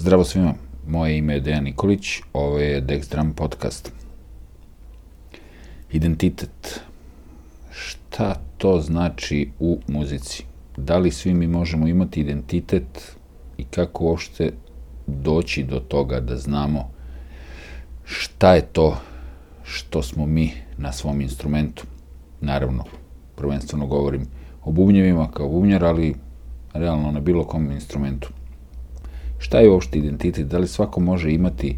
Zdravo svima, moje ime je Dejan Nikolić, ovo je Dexdram podcast. Identitet. Šta to znači u muzici? Da li svi mi možemo imati identitet i kako uopšte doći do toga da znamo šta je to što smo mi na svom instrumentu? Naravno, prvenstveno govorim o bubnjevima kao bubnjar, ali realno na bilo kom instrumentu. Šta je uopšte identitet? Da li svako može imati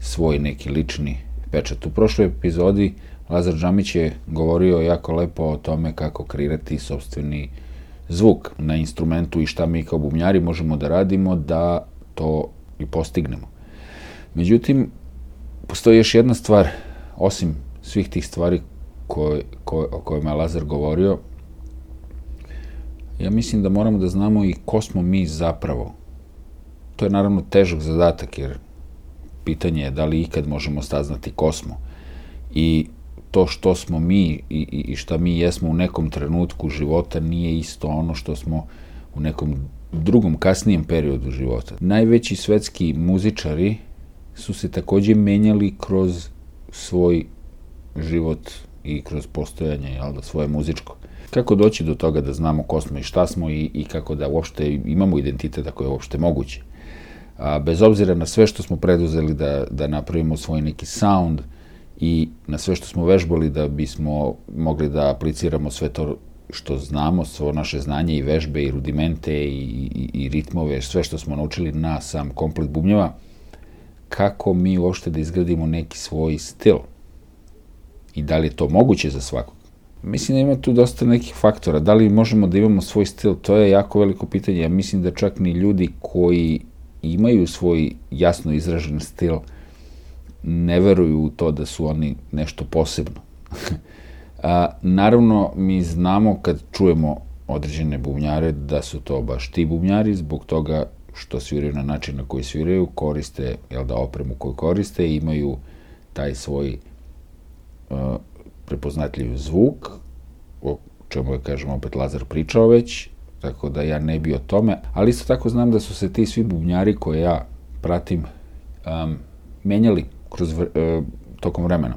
svoj neki lični pečat? U prošloj epizodi Lazar Džamić je govorio jako lepo o tome kako kreirati sobstveni zvuk na instrumentu i šta mi kao bubnjari možemo da radimo da to i postignemo. Međutim, postoji još jedna stvar, osim svih tih stvari koje, koje, o kojima je Lazar govorio, ja mislim da moramo da znamo i ko smo mi zapravo. To je naravno težak zadatak, jer pitanje je da li ikad možemo staznati ko smo. I to što smo mi i, i šta mi jesmo u nekom trenutku života nije isto ono što smo u nekom drugom, kasnijem periodu života. Najveći svetski muzičari su se takođe menjali kroz svoj život i kroz postojanje jel da, svoje muzičko. Kako doći do toga da znamo ko smo i šta smo i, i kako da uopšte imamo identitet ako je uopšte moguće. A, bez obzira na sve što smo preduzeli da, da napravimo svoj neki sound i na sve što smo vežbali da bismo mogli da apliciramo sve to što znamo, svo naše znanje i vežbe i rudimente i, i, i ritmove, sve što smo naučili na sam komplet bubnjeva, kako mi uopšte da izgradimo neki svoj stil i da li je to moguće za svakog. Mislim da ima tu dosta nekih faktora. Da li možemo da imamo svoj stil, to je jako veliko pitanje. Ja mislim da čak ni ljudi koji imaju svoj jasno izražen stil ne veruju u to da su oni nešto posebno. A, naravno, mi znamo kad čujemo određene bubnjare da su to baš ti bubnjari zbog toga što sviraju na način na koji sviraju, koriste jel da, opremu koju koriste i imaju taj svoj uh, prepoznatljiv zvuk, o čemu je, kažem, opet Lazar pričao već, tako da ja ne bi o tome, ali isto tako znam da su se ti svi bubnjari koje ja pratim um, menjali kroz uh, tokom vremena.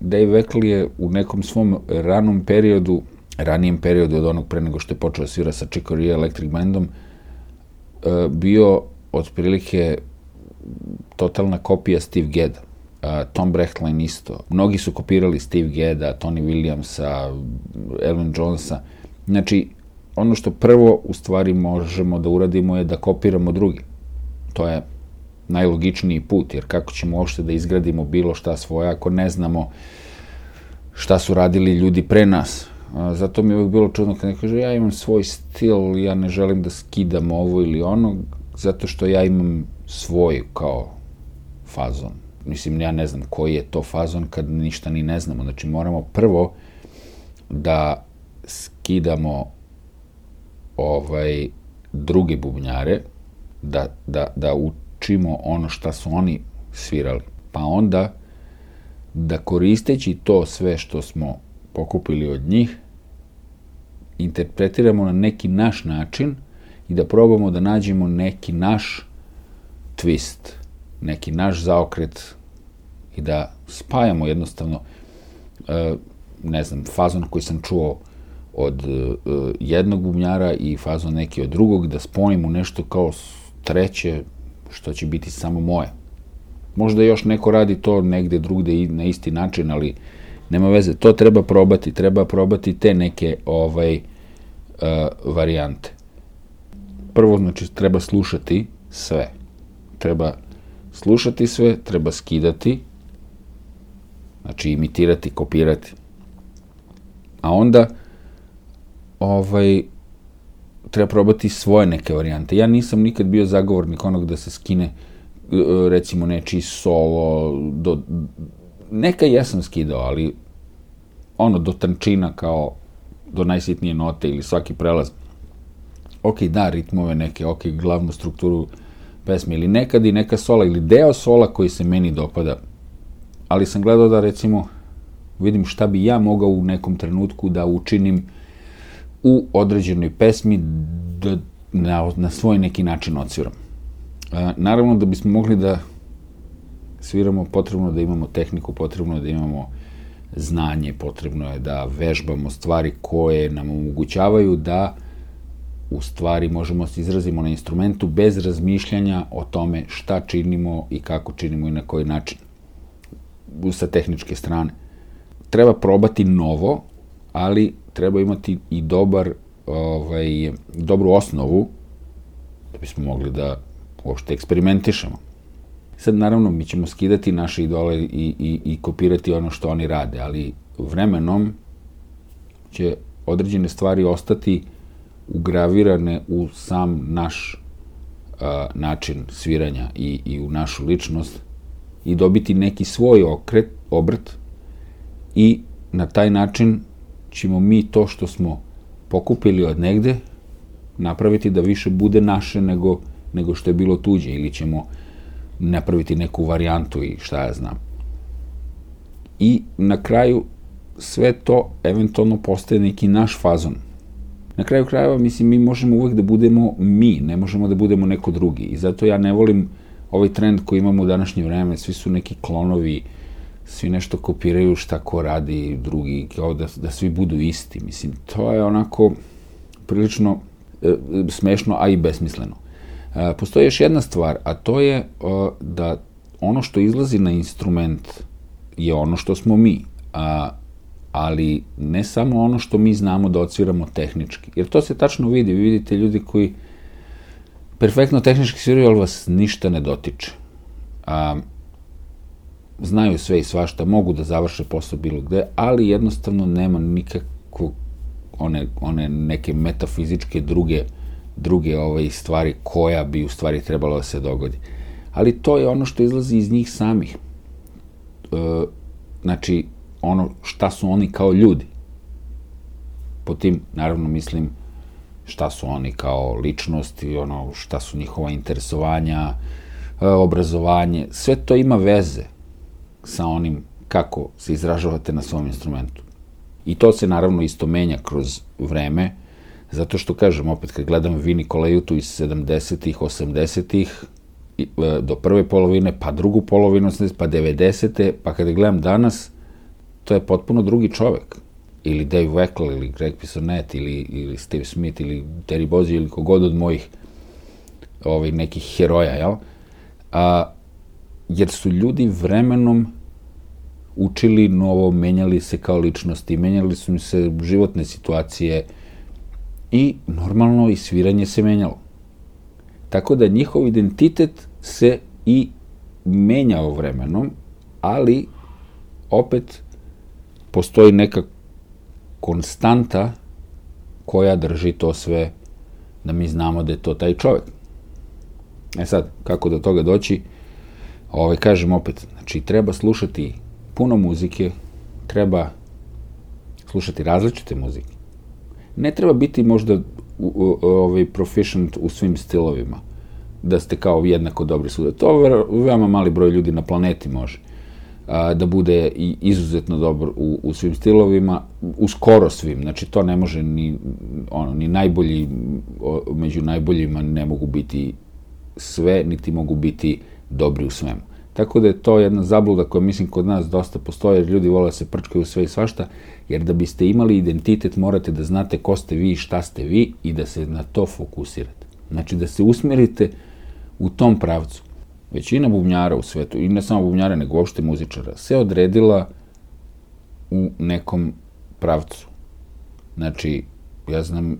Dave Weckl je u nekom svom ranom periodu, ranijem periodu od onog pre nego što je počeo svira sa Chick Corea Electric Bandom, uh, bio otprilike totalna kopija Steve Gedda Tom Brechtlein isto. Mnogi su kopirali Steve Gedda, Tony Williamsa, Elvin Jonesa. Znači, ono što prvo u stvari možemo da uradimo je da kopiramo drugi. To je najlogičniji put, jer kako ćemo uopšte da izgradimo bilo šta svoje ako ne znamo šta su radili ljudi pre nas. Zato mi je uvijek bilo čudno kad ne kaže ja imam svoj stil, ja ne želim da skidam ovo ili ono, zato što ja imam svoj kao fazon mislim, ja ne znam koji je to fazon kad ništa ni ne znamo. Znači, moramo prvo da skidamo ovaj druge bubnjare, da, da, da učimo ono šta su oni svirali. Pa onda da koristeći to sve što smo pokupili od njih, interpretiramo na neki naš način i da probamo da nađemo neki naš twist neki naš zaokret i da spajamo jednostavno e, ne znam, fazon koji sam čuo od e, jednog bubnjara i fazon neki od drugog, da spojimo nešto kao treće, što će biti samo moje. Možda još neko radi to negde drugde i na isti način, ali nema veze. To treba probati, treba probati te neke ovaj, uh, varijante. Prvo, znači, treba slušati sve. Treba slušati sve, treba skidati, znači imitirati, kopirati. A onda ovaj, treba probati svoje neke varijante. Ja nisam nikad bio zagovornik onog da se skine recimo nečiji solo, do, neka jesam skidao, ali ono do tančina kao do najsitnije note ili svaki prelaz. Ok, da, ritmove neke, ok, glavnu strukturu pesme ili nekad i neka sola ili deo sola koji se meni dopada. Ali sam gledao da recimo vidim šta bi ja mogao u nekom trenutku da učinim u određenoj pesmi da na, na svoj neki način odsviram. naravno da bismo mogli da sviramo, potrebno da imamo tehniku, potrebno da imamo znanje, potrebno je da vežbamo stvari koje nam omogućavaju da u stvari možemo se izrazimo na instrumentu bez razmišljanja o tome šta činimo i kako činimo i na koji način sa tehničke strane. Treba probati novo, ali treba imati i dobar ovaj, dobru osnovu da bismo mogli da uopšte eksperimentišemo. Sad, naravno, mi ćemo skidati naše idole i, i, i kopirati ono što oni rade, ali vremenom će određene stvari ostati ugravirane u sam naš a, način sviranja i, i u našu ličnost i dobiti neki svoj okret, obrt i na taj način ćemo mi to što smo pokupili od negde napraviti da više bude naše nego, nego što je bilo tuđe ili ćemo napraviti neku varijantu i šta ja znam. I na kraju sve to eventualno postaje neki naš fazon. Na kraju krajeva, mislim, mi možemo uvek da budemo mi, ne možemo da budemo neko drugi. I zato ja ne volim ovaj trend koji imamo u današnje vreme, svi su neki klonovi, svi nešto kopiraju šta ko radi drugi, kao da, da svi budu isti. Mislim, to je onako prilično e, smešno, a i besmisleno. E, postoji još jedna stvar, a to je e, da ono što izlazi na instrument je ono što smo mi, a, ali ne samo ono što mi znamo da odsviramo tehnički. Jer to se tačno vidi, vi vidite ljudi koji perfektno tehnički sviraju, ali vas ništa ne dotiče. A, znaju sve i svašta, mogu da završe posao bilo gde, ali jednostavno nema nikakvog one, one neke metafizičke druge druge ovaj, stvari koja bi u stvari trebalo da se dogodi. Ali to je ono što izlazi iz njih samih. E, znači, ono šta su oni kao ljudi. Po tim, naravno, mislim šta su oni kao ličnosti, ono šta su njihova interesovanja, e, obrazovanje, sve to ima veze sa onim kako se izražavate na svom instrumentu. I to se naravno isto menja kroz vreme, Zato što, kažem, opet kad gledam Vini Kolejutu iz 70-ih, 80-ih, e, do prve polovine, pa drugu polovinu, pa 90. pa kada gledam danas, to je potpuno drugi čovek. Ili Dave Weckl, ili Greg Pisonet, ili, ili Steve Smith, ili Terry Bozzio, ili kogod od mojih ovaj, nekih heroja, jel? A, jer su ljudi vremenom učili novo, menjali se kao ličnosti, menjali su im se životne situacije, i normalno i sviranje se menjalo. Tako da njihov identitet se i menjao vremenom, ali opet postoji neka konstanta koja drži to sve da mi znamo da je to taj čovek. E sad, kako do toga doći? Ovaj, kažem opet, znači treba slušati puno muzike, treba slušati različite muzike ne treba biti možda ovaj proficient u svim stilovima da ste kao jednako dobri suda. To veoma mali broj ljudi na planeti može a, da bude i izuzetno dobar u, u svim stilovima, u skoro svim. Znači, to ne može ni, ono, ni najbolji, među najboljima ne mogu biti sve, niti mogu biti dobri u svemu. Tako da je to jedna zabluda koja mislim kod nas dosta postoje, jer ljudi vole da se prčkaju sve i svašta, jer da biste imali identitet morate da znate ko ste vi i šta ste vi i da se na to fokusirate. Znači da se usmerite u tom pravcu. Većina bubnjara u svetu, i ne samo bubnjara, nego uopšte muzičara, se odredila u nekom pravcu. Znači, ja znam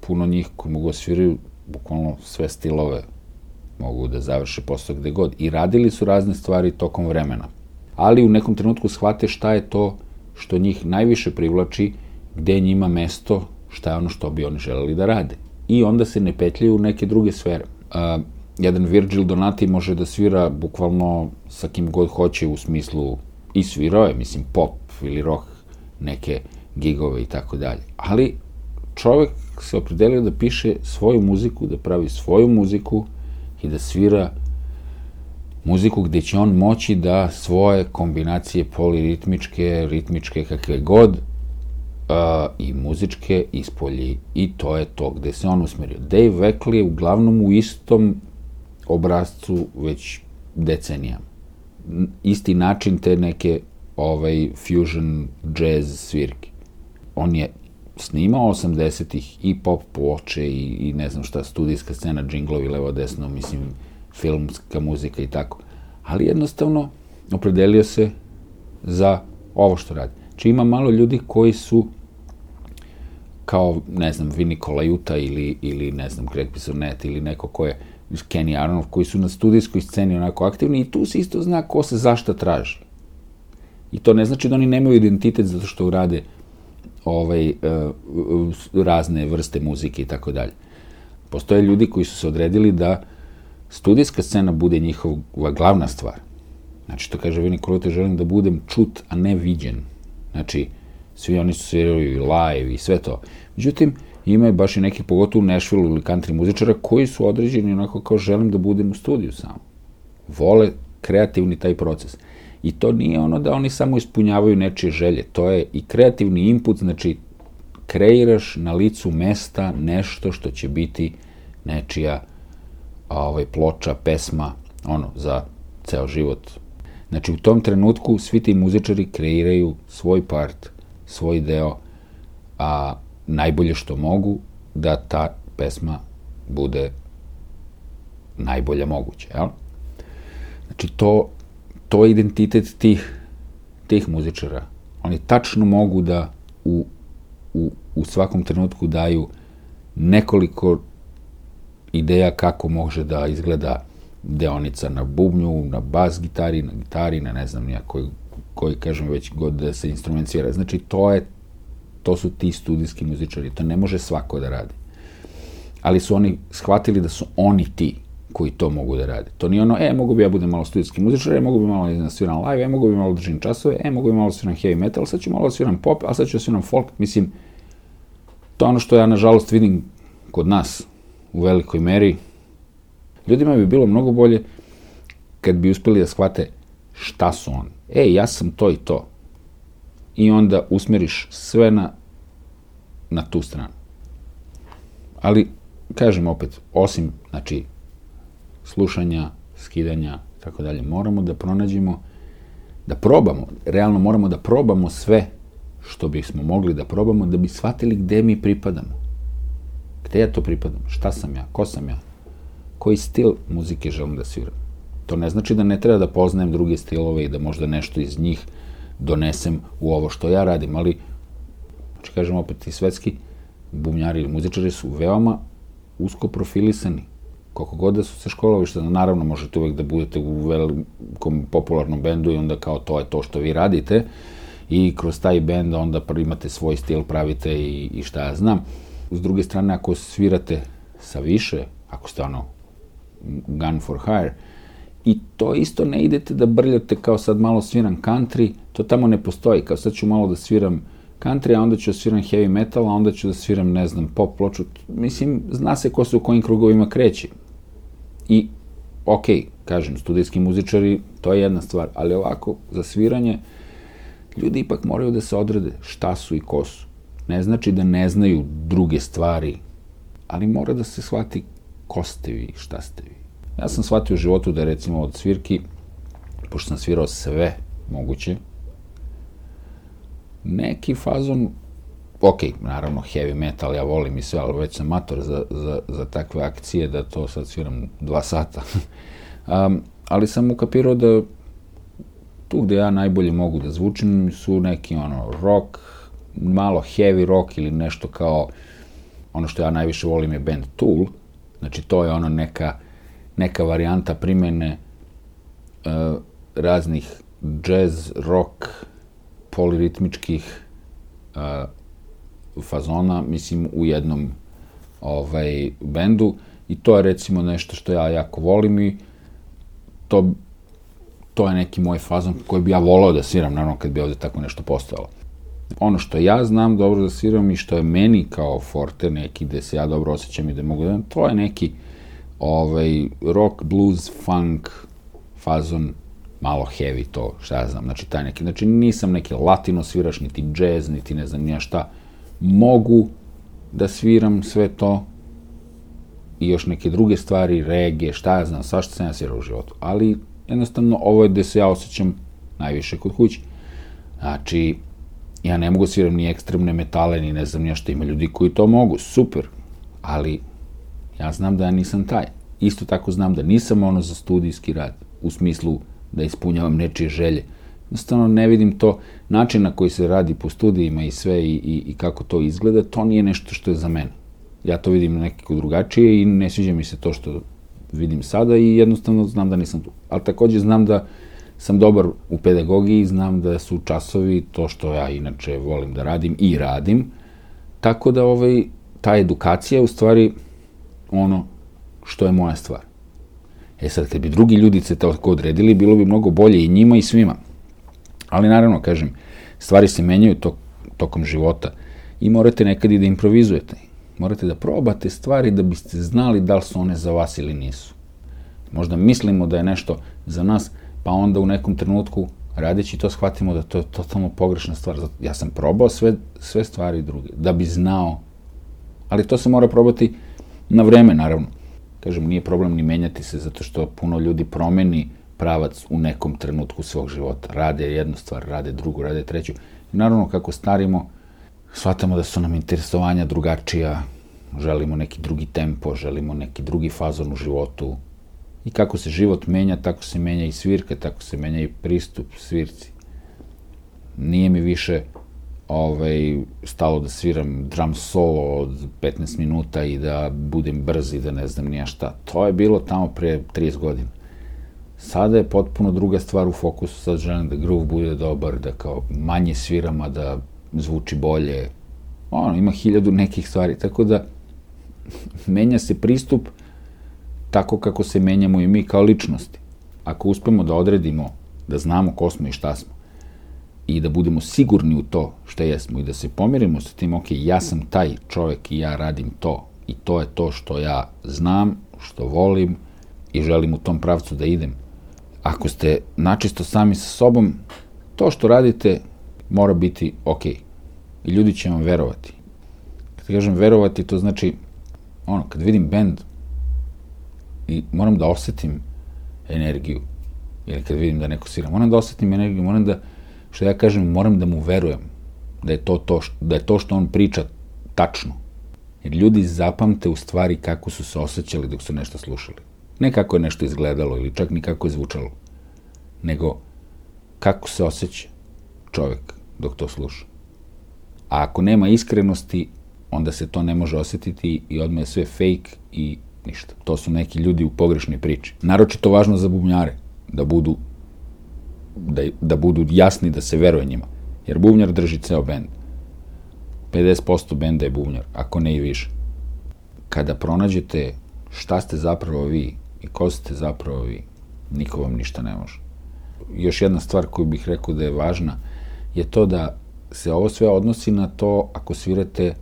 puno njih koji mogu da sviraju bukvalno sve stilove mogu da završe posao gde god. I radili su razne stvari tokom vremena. Ali u nekom trenutku shvate šta je to što njih najviše privlači, gde njima mesto, šta je ono što bi oni želeli da rade. I onda se ne petljaju u neke druge sfere. Uh, jedan Virgil Donati može da svira bukvalno sa kim god hoće u smislu i svirao je, mislim, pop ili rock, neke gigove i tako dalje. Ali čovek se opredelio da piše svoju muziku, da pravi svoju muziku, i da svira muziku gde će on moći da svoje kombinacije poliritmičke, ritmičke, kakve god, uh, i muzičke ispolji. I to je to gde se on usmerio. Dave Weckl je uglavnom u istom obrazcu već decenijama. Isti način te neke ovaj fusion jazz svirke. On je snimao 80-ih i pop ploče i, i ne znam šta, studijska scena, džinglovi levo desno, mislim, filmska muzika i tako. Ali jednostavno opredelio se za ovo što radi. Či ima malo ljudi koji su kao, ne znam, Vinny Colaiuta ili, ili ne znam, Greg Pisonet ili neko ko je Kenny Aronoff, koji su na studijskoj sceni onako aktivni i tu se isto zna ko se zašta traži. I to ne znači da oni nemaju identitet zato što urade ovaj, uh, razne vrste muzike i tako dalje. Postoje ljudi koji su se odredili da studijska scena bude njihova glavna stvar. Znači, to kaže Vini Kolute, želim da budem čut, a ne viđen. Znači, svi oni su svirali live i sve to. Međutim, ima baš i nekih, pogotovo Nashville ili country muzičara, koji su određeni onako kao želim da budem u studiju samo. Vole kreativni taj proces. I to nije ono da oni samo ispunjavaju nečije želje, to je i kreativni input, znači kreiraš na licu mesta nešto što će biti nečija ovaj, ploča, pesma, ono, za ceo život. Znači, u tom trenutku svi ti muzičari kreiraju svoj part, svoj deo, a najbolje što mogu da ta pesma bude najbolja moguća, jel? Znači, to to je identitet tih, tih muzičara. Oni tačno mogu da u, u, u svakom trenutku daju nekoliko ideja kako može da izgleda deonica na bubnju, na bas gitari, na gitari, na ne znam nija koji, koji kažem već god da se instrumencijera. Znači to je to su ti studijski muzičari, to ne može svako da radi. Ali su oni shvatili da su oni ti koji to mogu da rade. To nije ono, e, mogu bi ja budem malo studijski muzičar, e, mogu bi malo da sviram live, e, mogu bi malo da držim časove, e, mogu bi malo da sviram heavy metal, sad ću malo da sviram pop, a sad ću da sviram folk. Mislim, to je ono što ja, nažalost, vidim kod nas u velikoj meri. Ljudima bi bilo mnogo bolje kad bi uspeli da shvate šta su oni. E, ja sam to i to. I onda usmeriš sve na, na tu stranu. Ali, kažem opet, osim, znači, slušanja, skidanja, tako dalje. Moramo da pronađemo, da probamo, realno moramo da probamo sve što bismo mogli da probamo da bi shvatili gde mi pripadamo. Gde ja to pripadam? Šta sam ja? Ko sam ja? Koji stil muzike želim da sviram? To ne znači da ne treba da poznajem druge stilove i da možda nešto iz njih donesem u ovo što ja radim, ali, znači kažem opet, i svetski bumnjari ili muzičari su veoma usko profilisani koliko god da su se školovali, što naravno možete uvek da budete u velikom popularnom bendu i onda kao to je to što vi radite i kroz taj bend onda imate svoj stil, pravite i, i šta ja znam. S druge strane, ako svirate sa više, ako ste ono gun for hire, i to isto ne idete da brljate kao sad malo sviram country, to tamo ne postoji, kao sad ću malo da sviram country, a onda ću da sviram heavy metal, a onda ću da sviram, ne znam, pop ploču. Mislim, zna se ko se u kojim krugovima kreće. I, ok, kažem, studijski muzičari, to je jedna stvar, ali ovako, za sviranje, ljudi ipak moraju da se odrede šta su i ko su. Ne znači da ne znaju druge stvari, ali mora da se shvati ko ste vi, šta ste vi. Ja sam shvatio u životu da recimo od svirki, pošto sam svirao sve moguće, neki fazon ok, naravno heavy metal, ja volim i sve, ali već sam mator za, za, za takve akcije da to sad sviram dva sata. um, ali sam ukapirao da tu gde ja najbolje mogu da zvučim su neki ono rock, malo heavy rock ili nešto kao ono što ja najviše volim je band Tool, znači to je ono neka, neka varijanta primene uh, raznih jazz, rock, poliritmičkih uh, fazona, mislim, u jednom ovaj, bendu i to je recimo nešto što ja jako volim i to, to je neki moj fazon koji bi ja volao da sviram, naravno kad bi ovde tako nešto postojalo. Ono što ja znam dobro da sviram i što je meni kao forte neki gde se ja dobro osjećam i da mogu da to je neki ovaj, rock, blues, funk, fazon, malo heavy to, šta ja znam, znači taj neki, znači nisam neki latino sviraš, niti jazz, niti ne znam nija šta, mogu da sviram sve to, i još neke druge stvari, regije, šta ja znam, svašta sam ja svirao u životu. Ali jednostavno ovo je gde se ja osjećam najviše kod kuće. Znači, ja ne mogu da sviram ni ekstremne metale, ni ne znam nešto, ima ljudi koji to mogu, super, ali ja znam da ja nisam taj. Isto tako znam da nisam ono za studijski rad, u smislu da ispunjavam nečije želje. Jednostavno ne vidim to, način na koji se radi po studijima i sve i, i, i kako to izgleda, to nije nešto što je za mene. Ja to vidim nekako drugačije i ne sviđa mi se to što vidim sada i jednostavno znam da nisam tu. Ali takođe znam da sam dobar u pedagogiji, znam da su časovi to što ja inače volim da radim i radim, tako da ovaj, ta edukacija u stvari ono što je moja stvar. E sad, kad bi drugi ljudi se tako odredili, bilo bi mnogo bolje i njima i svima. Ali naravno, kažem, stvari se menjaju to, tokom života i morate nekad i da improvizujete. Morate da probate stvari da biste znali da li su one za vas ili nisu. Možda mislimo da je nešto za nas, pa onda u nekom trenutku radeći to shvatimo da to je totalno pogrešna stvar. Ja sam probao sve, sve stvari druge, da bi znao, ali to se mora probati na vreme, naravno. Kažem, nije problem ni menjati se, zato što puno ljudi promeni pravac u nekom trenutku svog života. Rade jednu stvar, rade drugu, rade treću. I naravno, kako starimo, shvatamo da su nam interesovanja drugačija, želimo neki drugi tempo, želimo neki drugi fazon u životu, I kako se život menja, tako se menja i svirka, tako se menja i pristup svirci. Nije mi više ovaj, stalo da sviram drum solo od 15 minuta i da budem brz i da ne znam nija šta. To je bilo tamo pre 30 godina. Sada je potpuno druga stvar u fokusu, sad želim da groove bude dobar, da kao manje sviram, a da zvuči bolje. Ono, ima hiljadu nekih stvari, tako da menja se pristup, tako kako se menjamo i mi kao ličnosti. Ako uspemo da odredimo, da znamo ko smo i šta smo, i da budemo sigurni u to šta jesmo i da se pomirimo sa tim, ok, ja sam taj čovek i ja radim to i to je to što ja znam, što volim i želim u tom pravcu da idem. Ako ste načisto sami sa sobom, to što radite mora biti ok. I ljudi će vam verovati. Kad kažem verovati, to znači, ono, kad vidim bend, i moram da osetim energiju. Ili kad vidim da neko svira, moram da osetim energiju, moram da, što ja kažem, moram da mu verujem da je to, to, da je to što on priča tačno. Jer ljudi zapamte u stvari kako su se osjećali dok su nešto slušali. Ne kako je nešto izgledalo ili čak ni kako je zvučalo, nego kako se osjeća čovek dok to sluša. A ako nema iskrenosti, onda se to ne može osetiti i odmah je sve fake i ništa. To su neki ljudi u pogrešnoj priči. Naročito važno za bubnjare, da budu, da, da budu jasni, da se veruje njima. Jer bubnjar drži ceo bend. 50% benda je bubnjar, ako ne i više. Kada pronađete šta ste zapravo vi i ko ste zapravo vi, niko vam ništa ne može. Još jedna stvar koju bih rekao da je važna je to da se ovo sve odnosi na to ako svirate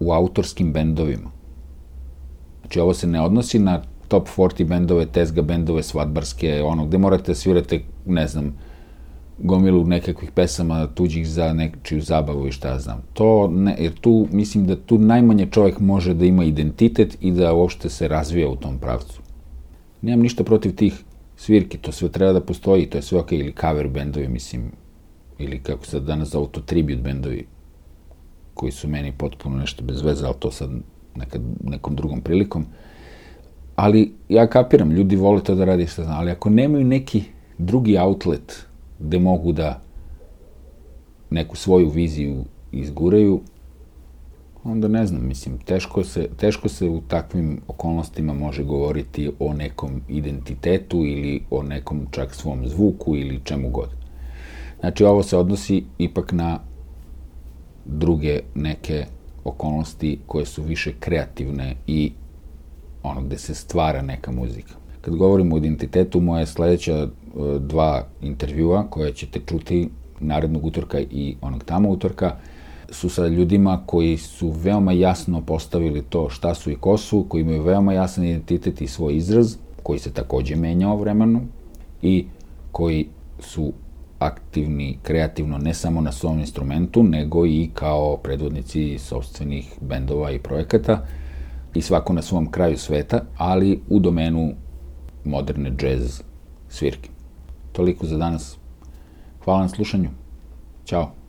u autorskim bendovima. Znači, ovo se ne odnosi na top 40 bendove, tezga bendove, svadbarske, ono, gde morate da svirate, ne znam, gomilu nekakvih pesama tuđih za nečiju zabavu i šta ja znam. To ne, jer tu, mislim da tu najmanje čovjek može da ima identitet i da uopšte se razvija u tom pravcu. Nemam ništa protiv tih svirki, to sve treba da postoji, to je sve ok, ili cover bendovi, mislim, ili kako se danas zovu to tribute bendovi, koji su meni potpuno nešto bez veze, ali to sad nekad, nekom drugom prilikom. Ali ja kapiram, ljudi vole to da radi šta znam, ali ako nemaju neki drugi outlet gde mogu da neku svoju viziju izguraju, onda ne znam, mislim, teško se, teško se u takvim okolnostima može govoriti o nekom identitetu ili o nekom čak svom zvuku ili čemu god. Znači, ovo se odnosi ipak na druge neke okolnosti koje su više kreativne i ono gde se stvara neka muzika. Kad govorimo o identitetu, moje sledeća e, dva intervjua koje ćete čuti narednog utorka i onog tamo utorka su sa ljudima koji su veoma jasno postavili to šta su i ko su, koji imaju veoma jasan identitet i svoj izraz, koji se takođe menjao vremenu i koji su aktivni kreativno ne samo na svom instrumentu, nego i kao predvodnici sobstvenih bendova i projekata. i svako na svom kraju sveta, ali u domenu moderne džez svirke. Toliko za danas. Hvala na slušanju. Ćao.